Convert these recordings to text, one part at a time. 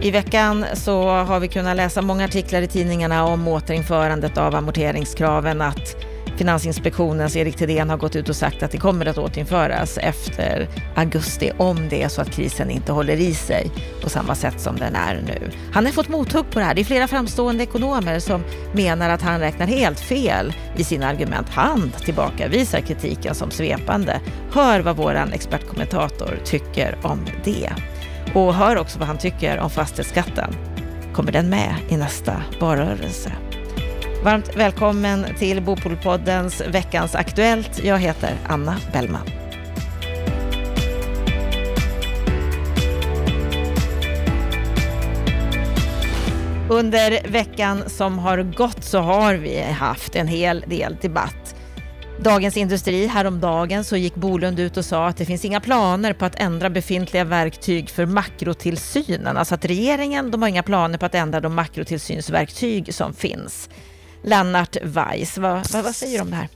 I veckan så har vi kunnat läsa många artiklar i tidningarna om återinförandet av amorteringskraven, att Finansinspektionens Erik Thedéen har gått ut och sagt att det kommer att återinföras efter augusti om det är så att krisen inte håller i sig på samma sätt som den är nu. Han har fått mothugg på det här. Det är flera framstående ekonomer som menar att han räknar helt fel i sina argument. Han tillbakavisar kritiken som svepande. Hör vad vår expertkommentator tycker om det. Och hör också vad han tycker om fastighetsskatten. Kommer den med i nästa valrörelse? Varmt välkommen till Bopolpoddens Veckans Aktuellt. Jag heter Anna Bellman. Under veckan som har gått så har vi haft en hel del debatt. Dagens Industri häromdagen så gick Bolund ut och sa att det finns inga planer på att ändra befintliga verktyg för makrotillsynen. Alltså att regeringen de har inga planer på att ändra de makrotillsynsverktyg som finns. Lennart Weiss, vad, vad, vad säger du om det här?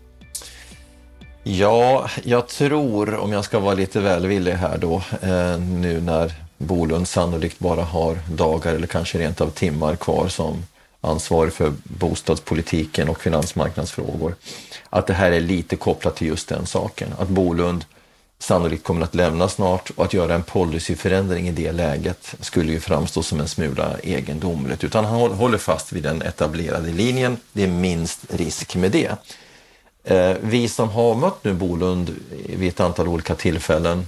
Ja, jag tror, om jag ska vara lite välvillig här då, eh, nu när Bolund sannolikt bara har dagar eller kanske rent av timmar kvar som ansvarig för bostadspolitiken och finansmarknadsfrågor, att det här är lite kopplat till just den saken. Att Bolund sannolikt kommer att lämna snart och att göra en policyförändring i det läget skulle ju framstå som en smula egendomligt. Utan han håller fast vid den etablerade linjen. Det är minst risk med det. Eh, vi som har mött nu Bolund vid ett antal olika tillfällen,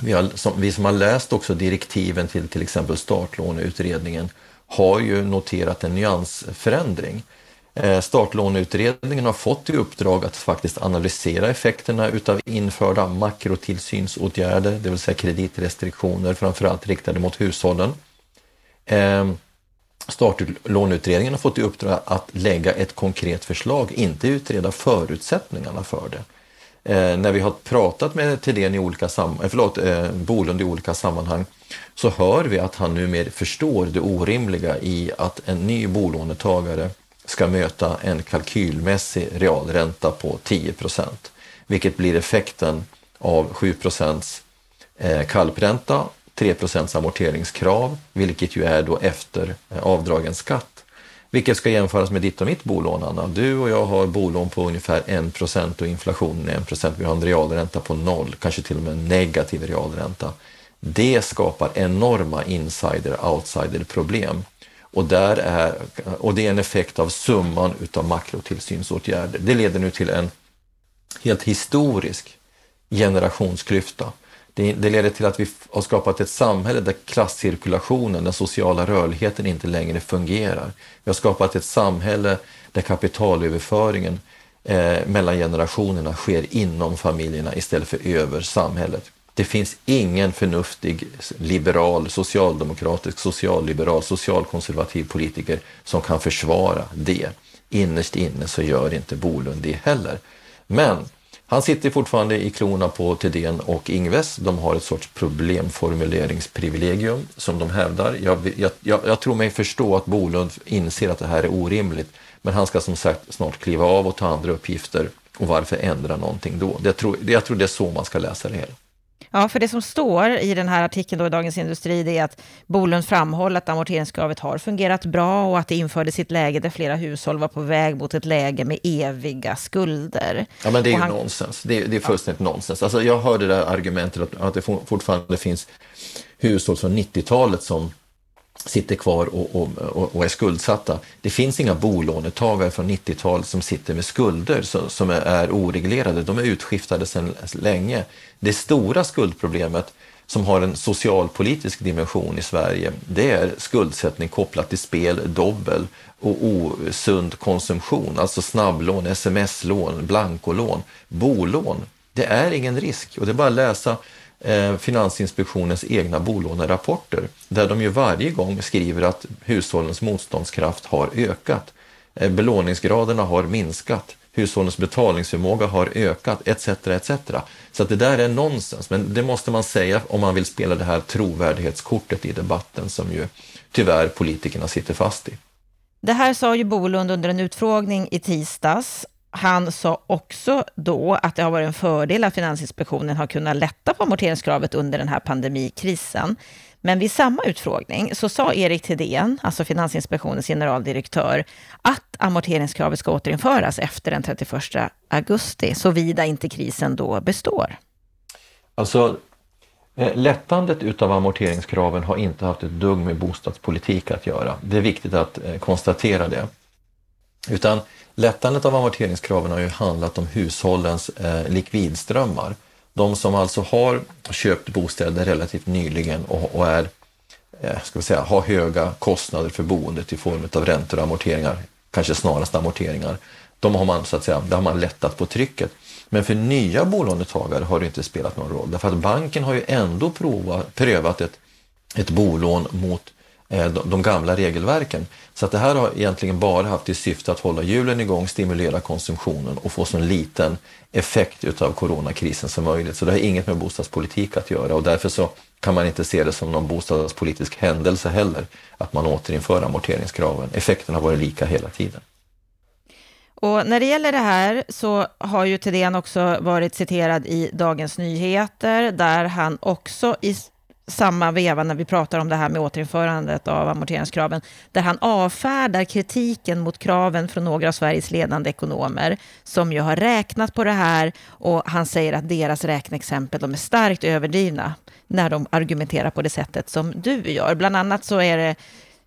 vi, har, som, vi som har läst också direktiven till till exempel startlåneutredningen har ju noterat en nyansförändring. Eh, startlåneutredningen har fått i uppdrag att faktiskt analysera effekterna utav införda makrotillsynsåtgärder, det vill säga kreditrestriktioner, framförallt riktade mot hushållen. Eh, startlåneutredningen har fått i uppdrag att lägga ett konkret förslag, inte utreda förutsättningarna för det. Eh, när vi har pratat med Thedéen i olika sammanhang, eh, förlåt, Bolund i olika sammanhang så hör vi att han numera förstår det orimliga i att en ny bolånetagare ska möta en kalkylmässig realränta på 10% vilket blir effekten av 7 eh, kalpränta, 3% amorteringskrav, vilket ju är då efter eh, avdragen skatt. Vilket ska jämföras med ditt och mitt bolån, Anna. Du och jag har bolån på ungefär 1% och inflationen är 1 Vi har en realränta på noll, kanske till och med en negativ realränta. Det skapar enorma insider-outsider-problem. Och, där är, och det är en effekt av summan utav makrotillsynsåtgärder. Det leder nu till en helt historisk generationsklyfta. Det, det leder till att vi har skapat ett samhälle där klasscirkulationen, den sociala rörligheten inte längre fungerar. Vi har skapat ett samhälle där kapitalöverföringen eh, mellan generationerna sker inom familjerna istället för över samhället. Det finns ingen förnuftig liberal, socialdemokratisk, socialliberal, socialkonservativ politiker som kan försvara det. Innerst inne så gör inte Bolund det heller. Men han sitter fortfarande i klorna på Thedéen och Ingves. De har ett sorts problemformuleringsprivilegium som de hävdar. Jag, jag, jag, tror mig förstå att Bolund inser att det här är orimligt. Men han ska som sagt snart kliva av och ta andra uppgifter. Och varför ändra någonting då? Det, tror, jag tror det är så man ska läsa det hela. Ja, för det som står i den här artikeln då i Dagens Industri, det är att Bolund framhåller att amorteringskravet har fungerat bra och att det infördes i ett läge där flera hushåll var på väg mot ett läge med eviga skulder. Ja, men det är ju han... nonsens. Det är, det är fullständigt ja. nonsens. Alltså, jag hörde det där argumentet att, att det fortfarande finns hushåll från 90-talet som sitter kvar och, och, och, är skuldsatta. Det finns inga bolånetagare från 90-talet som sitter med skulder som, som är oreglerade. De är utskiftade sedan länge. Det stora skuldproblemet som har en socialpolitisk dimension i Sverige, det är skuldsättning kopplat till spel, dobbel och osund konsumtion, alltså snabblån, sms-lån, blankolån, bolån. Det är ingen risk och det är bara att läsa Eh, Finansinspektionens egna bolånerapporter där de ju varje gång skriver att hushållens motståndskraft har ökat. Eh, belåningsgraderna har minskat hushållens betalningsförmåga har ökat etc. etc. Så att det där är nonsens, men det måste man säga om man vill spela det här trovärdighetskortet i debatten som ju tyvärr politikerna sitter fast i. Det här sa ju Bolund under en utfrågning i tisdags. Han sa också då att det har varit en fördel att Finansinspektionen har kunnat lätta på amorteringskravet under den här pandemikrisen. Men vid samma utfrågning så sa Erik Thedéen, alltså Finansinspektionens generaldirektör, att amorteringskravet ska återinföras efter den 31 augusti, såvida inte krisen då består. Alltså, eh, lättandet utav amorteringskraven har inte haft ett dugg med bostadspolitik att göra. Det är viktigt att eh, konstatera det. Utan lättandet av amorteringskraven har ju handlat om hushållens eh, likvidströmmar. De som alltså har köpt bostäder relativt nyligen och, och är, eh, ska vi säga, har höga kostnader för boendet i form av räntor och amorteringar, kanske snarast amorteringar, de har man, så att säga, där har man lättat på trycket. Men för nya bolånetagare har det inte spelat någon roll därför att banken har ju ändå provat, prövat ett, ett bolån mot Eh, de gamla regelverken. Så att det här har egentligen bara haft till syfte att hålla hjulen igång, stimulera konsumtionen och få så liten effekt utav coronakrisen som möjligt. Så det har inget med bostadspolitik att göra och därför så kan man inte se det som någon bostadspolitisk händelse heller att man återinför amorteringskraven. Effekten har varit lika hela tiden. Och när det gäller det här så har ju Thedéen också varit citerad i Dagens Nyheter där han också i samma veva när vi pratar om det här med återinförandet av amorteringskraven, där han avfärdar kritiken mot kraven från några av Sveriges ledande ekonomer som ju har räknat på det här och han säger att deras räkneexempel de är starkt överdrivna när de argumenterar på det sättet som du gör. Bland annat så är det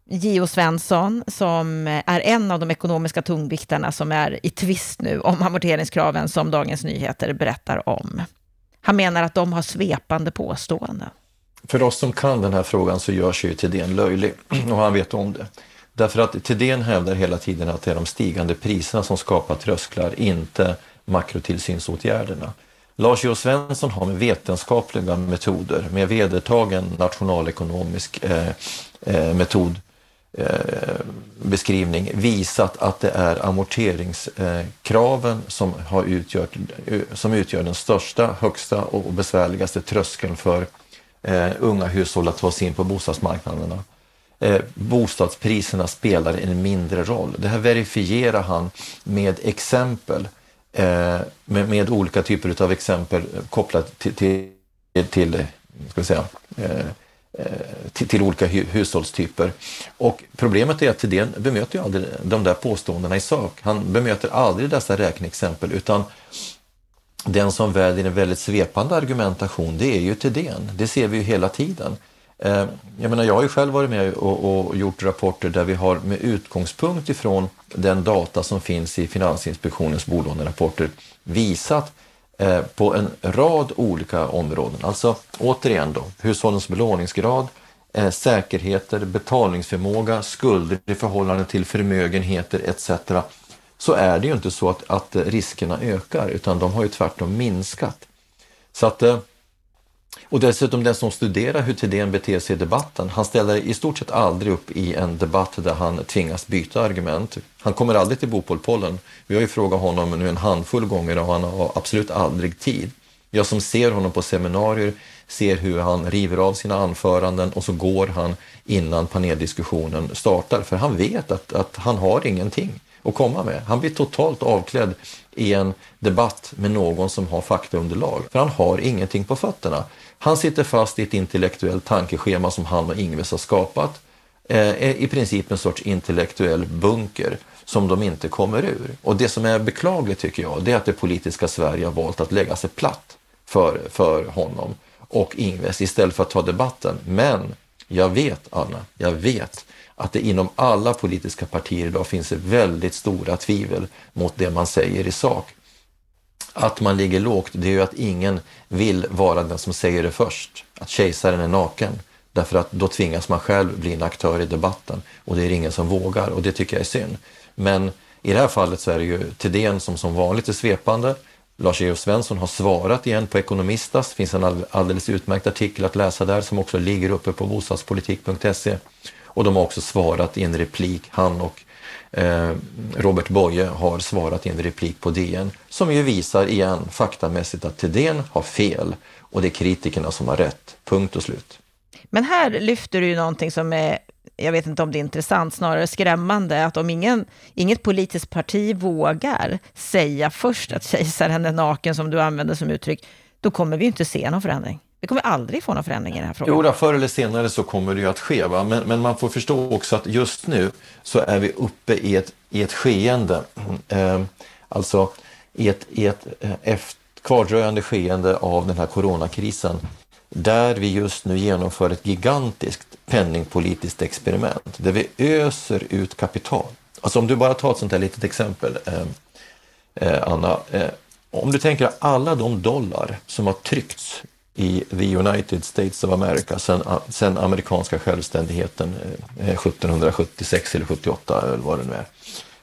Gio Svensson, som är en av de ekonomiska tungviktarna som är i tvist nu om amorteringskraven som Dagens Nyheter berättar om. Han menar att de har svepande påståenden för oss som kan den här frågan så görs ju Thedéen löjlig och han vet om det. Därför att Thedéen hävdar hela tiden att det är de stigande priserna som skapar trösklar, inte makrotillsynsåtgärderna. Lars Jo Svensson har med vetenskapliga metoder, med vedertagen nationalekonomisk eh, eh, metodbeskrivning eh, visat att det är amorteringskraven som, har utgjort, eh, som utgör den största, högsta och besvärligaste tröskeln för eh, unga hushåll att ta sig in på bostadsmarknaderna. Eh, bostadspriserna spelar en mindre roll. Det här verifierar han med exempel, eh, med, med, olika typer av exempel kopplat till, till, till ska säga, eh, eh, till, till, olika hu hushållstyper. Och problemet är att Thedéen bemöter ju aldrig de där påståendena i sak. Han bemöter aldrig dessa räkneexempel utan den som väljer en väldigt svepande argumentation, det är ju Thedéen. Det ser vi ju hela tiden. Eh, jag menar, jag har ju själv varit med och, och, gjort rapporter där vi har med utgångspunkt ifrån den data som finns i Finansinspektionens bolånerapporter visat eh, på en rad olika områden. Alltså återigen då, hushållens belåningsgrad, eh, säkerheter, betalningsförmåga, skulder i förhållande till förmögenheter etc så är det ju inte så att, att riskerna ökar utan de har ju tvärtom minskat. Så att, eh, och dessutom den som studerar hur Thedéen beter sig i debatten, han ställer i stort sett aldrig upp i en debatt där han tvingas byta argument. Han kommer aldrig till Bopolpollen. Vi har ju frågat honom nu en handfull gånger och han har absolut aldrig tid. Jag som ser honom på seminarier ser hur han river av sina anföranden och så går han innan paneldiskussionen startar för han vet att, att han har ingenting att komma med. Han blir totalt avklädd i en debatt med någon som har faktaunderlag, för han har ingenting på fötterna. Han sitter fast i ett intellektuellt tankeschema som han och Ingves har skapat, eh, i princip en sorts intellektuell bunker som de inte kommer ur. Och det som är beklagligt tycker jag, det är att det politiska Sverige har valt att lägga sig platt för, för honom och Ingves istället för att ta debatten. Men jag vet, Anna, jag vet att det inom alla politiska partier idag finns väldigt stora tvivel mot det man säger i sak. Att man ligger lågt, det är ju att ingen vill vara den som säger det först, att kejsaren är naken. Därför att då tvingas man själv bli en aktör i debatten och det är ingen som vågar och det tycker jag är synd. Men i det här fallet så är det ju Thedéen som som vanligt är svepande. Lars E.O. Svensson har svarat igen på Ekonomistas. Det finns en alldeles utmärkt artikel att läsa där som också ligger uppe på bostadspolitik.se. Och de har också svarat i en replik, han och eh, Robert Boye har svarat i en replik på DN som ju visar igen faktamässigt att Thedéen har fel och det är kritikerna som har rätt. Punkt och slut. Men här lyfter du ju någonting som är, jag vet inte om det är intressant, snarare skrämmande, att om ingen, inget politiskt parti vågar säga först att kejsaren är naken, som du använder som uttryck, då kommer vi inte se någon förändring. Vi kommer aldrig få någon förändring i den här frågan. Jo, då, förr eller senare så kommer det ju att ske. Va? Men, men man får förstå också att just nu så är vi uppe i ett, i ett skeende, eh, alltså i ett, i ett eh, kvardröjande skeende av den här coronakrisen där vi just nu genomför ett gigantiskt penningpolitiskt experiment där vi öser ut kapital. Alltså om du bara tar ett sånt här litet exempel, eh, eh Anna. Eh, om du tänker alla de dollar som har tryckts i the United States of America sen, sen amerikanska självständigheten eh, eh 1776 eller 78 eller vad det nu är,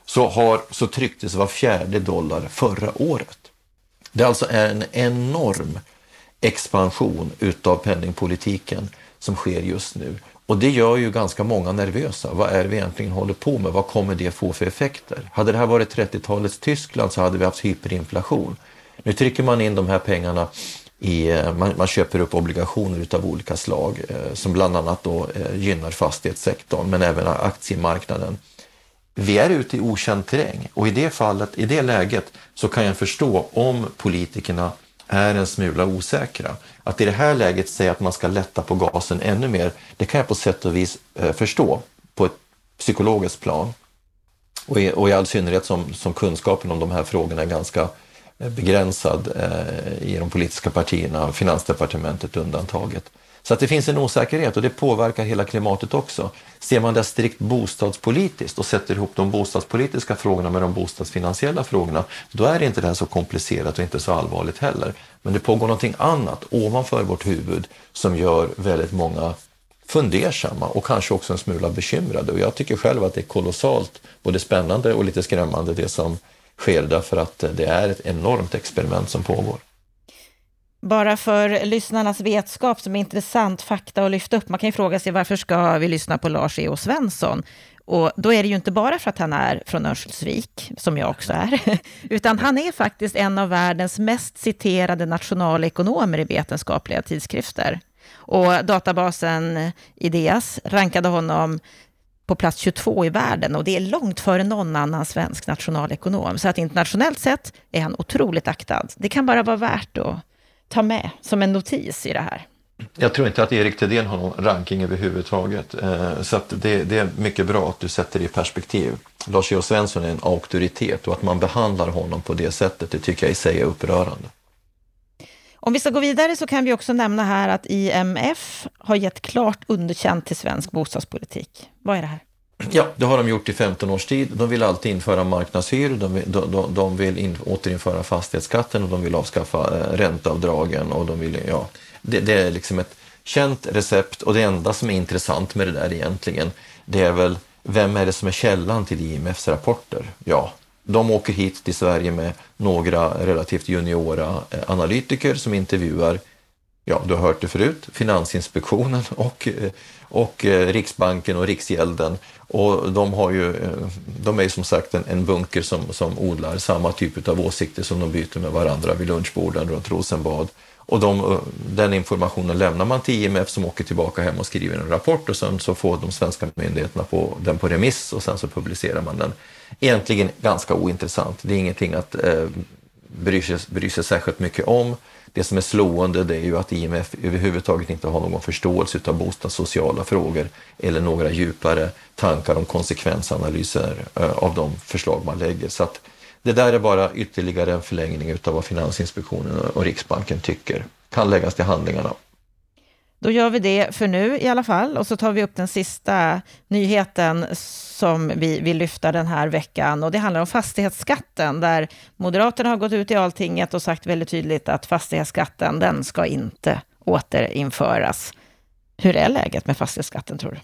så, har, så trycktes var fjärde dollar förra året. Det är alltså en enorm expansion utav penningpolitiken som sker just nu. Och det gör ju ganska många nervösa. Vad är det vi egentligen håller på med? Vad kommer det få för effekter? Hade det här varit 30-talets Tyskland så hade vi haft hyperinflation. Nu trycker man in de här pengarna i, eh, man, man köper upp obligationer utav olika slag eh, som bland annat då eh, gynnar fastighetssektorn men även aktiemarknaden. Vi är ute i okänd terräng och i det fallet, i det läget så kan jag förstå om politikerna är en smula osäkra. Att i det här läget säga att man ska lätta på gasen ännu mer, det kan jag på sätt och vis eh, förstå på ett psykologiskt plan. Och i, och i all synnerhet som, som kunskapen om de här frågorna är ganska eh, begränsad eh, i de politiska partierna, Finansdepartementet undantaget. Så att det finns en osäkerhet och det påverkar hela klimatet också. Ser man det strikt bostadspolitiskt och sätter ihop de bostadspolitiska frågorna med de bostadsfinansiella frågorna, då är inte det här så komplicerat och inte så allvarligt heller. Men det pågår någonting annat ovanför vårt huvud som gör väldigt många fundersamma och kanske också en smula bekymrade. Och jag tycker själv att det är kolossalt både spännande och lite skrämmande det som sker därför att det är ett enormt experiment som pågår. Bara för lyssnarnas vetskap som är intressant fakta att lyfta upp. Man kan ju fråga sig varför ska vi lyssna på Lars E.O. Svensson? Och då är det ju inte bara för att han är från Örnsköldsvik, som jag också är, utan han är faktiskt en av världens mest citerade nationalekonomer i vetenskapliga tidskrifter. Och databasen Ideas rankade honom på plats 22 i världen och det är långt före någon annan svensk nationalekonom. Så att internationellt sett är han otroligt aktad. Det kan bara vara värt att ta med som en notis i det här? Jag tror inte att Erik Thedéen har någon ranking överhuvudtaget. Eh, så det, det, är mycket bra att du sätter det i perspektiv. Lars E.O. Svensson är en auktoritet och att man behandlar honom på det sättet, det tycker jag i sig är upprörande. Om vi ska gå vidare så kan vi också nämna här att IMF har gett klart underkänt till svensk bostadspolitik. Vad är det här? Ja, det har de gjort i 15 års tid. De vill alltid införa marknadshyror, de vill, de, de vill in, återinföra fastighetsskatten och de vill avskaffa eh, ränteavdragen. Och de vill, ja, det, det, är liksom ett känt recept och det enda som är intressant med det där egentligen, det är väl vem är det som är källan till IMFs rapporter? Ja, de åker hit till Sverige med några relativt juniora eh, analytiker som intervjuar ja, du har hört det förut, Finansinspektionen och, eh, och eh, Riksbanken och Riksgälden och de, har ju, eh, de är som sagt en, en bunker som, som odlar samma typ av åsikter som de byter med varandra vid lunchborden runt Rosenbad. Och de, den informationen lämnar man till IMF som åker tillbaka hem och skriver en rapport och sen så får de svenska myndigheterna på, den på remiss och sen så publicerar man den. Egentligen ganska ointressant. Det är ingenting att eh, bry, sig, bry sig särskilt mycket om. Det som är slående det är ju att IMF överhuvudtaget inte har någon förståelse av bostadssociala frågor eller några djupare tankar om konsekvensanalyser eh, av de förslag man lägger. Så att det där är bara ytterligare en förlängning av vad Finansinspektionen och Riksbanken tycker. Kan läggas till handlingarna. Då gör vi det för nu i alla fall och så tar vi upp den sista nyheten som vi vill lyfta den här veckan och det handlar om fastighetsskatten där Moderaterna har gått ut i Alltinget och sagt väldigt tydligt att fastighetsskatten, den ska inte återinföras. Hur är läget med fastighetsskatten tror du?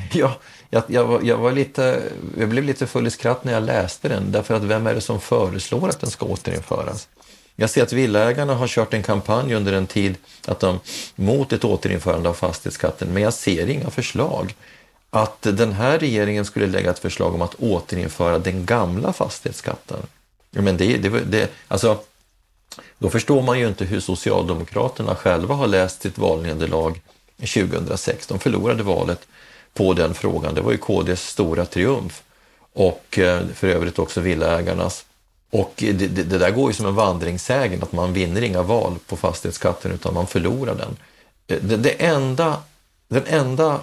Ja, jag, jag, var, jag, var lite, jag blev lite full i skratt när jag läste den, därför att vem är det som föreslår att den ska återinföras? Jag ser att villägarna har kört en kampanj under en tid att de, mot ett återinförande av fastighetsskatten, men jag ser inga förslag. Att den här regeringen skulle lägga ett förslag om att återinföra den gamla fastighetsskatten. Men det, det, det, alltså, då förstår man ju inte hur Socialdemokraterna själva har läst sitt valnederlag 2006. De förlorade valet på den frågan. Det var ju KDs stora triumf och eh, för övrigt också villaägarnas. Och det, det, det, där går ju som en vandringssägen att man vinner inga val på fastighetsskatten utan man förlorar den. Eh, det, det, enda, den enda,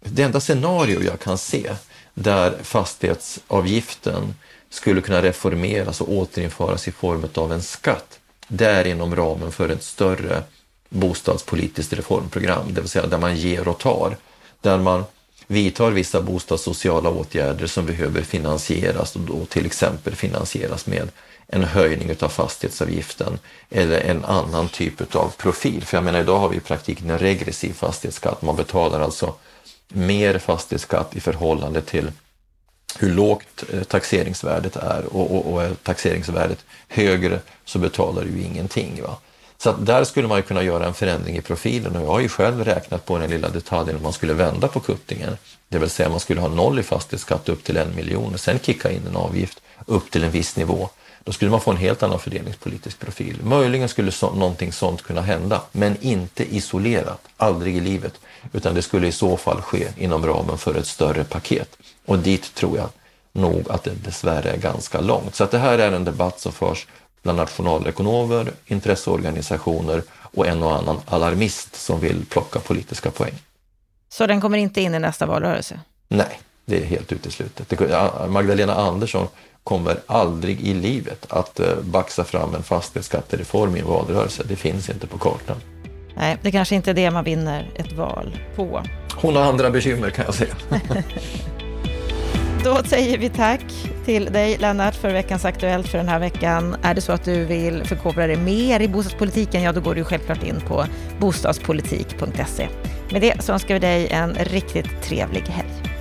det enda scenario jag kan se där fastighetsavgiften skulle kunna reformeras och återinföras i form av en skatt, det är inom ramen för ett större bostadspolitiskt reformprogram, det vill säga där man ger och tar. Där man vidtar vissa bostadssociala åtgärder som behöver finansieras och då till exempel finansieras med en höjning av fastighetsavgiften eller en annan typ av profil. För jag menar idag har vi i praktiken en regressiv fastighetsskatt. Man betalar alltså mer fastighetsskatt i förhållande till hur lågt eh, taxeringsvärdet är och, och, och är taxeringsvärdet högre så betalar du ingenting. Va? Så att där skulle man ju kunna göra en förändring i profilen och jag har ju själv räknat på den lilla detaljen om man skulle vända på kuttingen. Det vill säga man skulle ha noll i fastighetsskatt upp till en miljon och sen kicka in en avgift upp till en viss nivå. Då skulle man få en helt annan fördelningspolitisk profil. Möjligen skulle så, någonting sånt kunna hända, men inte isolerat, aldrig i livet, utan det skulle i så fall ske inom ramen för ett större paket. Och dit tror jag nog att det dessvärre är ganska långt. Så att det här är en debatt som förs bland nationalekonomer, intresseorganisationer och en och annan alarmist som vill plocka politiska poäng. Så den kommer inte in i nästa valrörelse? Nej, det är helt uteslutet. Magdalena Andersson kommer aldrig i livet att eh, baxa fram en fastighetsskattereform i en valrörelse. Det finns inte på kartan. Nej, det kanske inte är det man vinner ett val på. Hon har andra bekymmer kan jag säga. Då säger vi tack till dig Lennart för veckans Aktuellt för den här veckan. Är det så att du vill förkovra dig mer i bostadspolitiken, ja då går du självklart in på bostadspolitik.se. Med det så önskar vi dig en riktigt trevlig helg.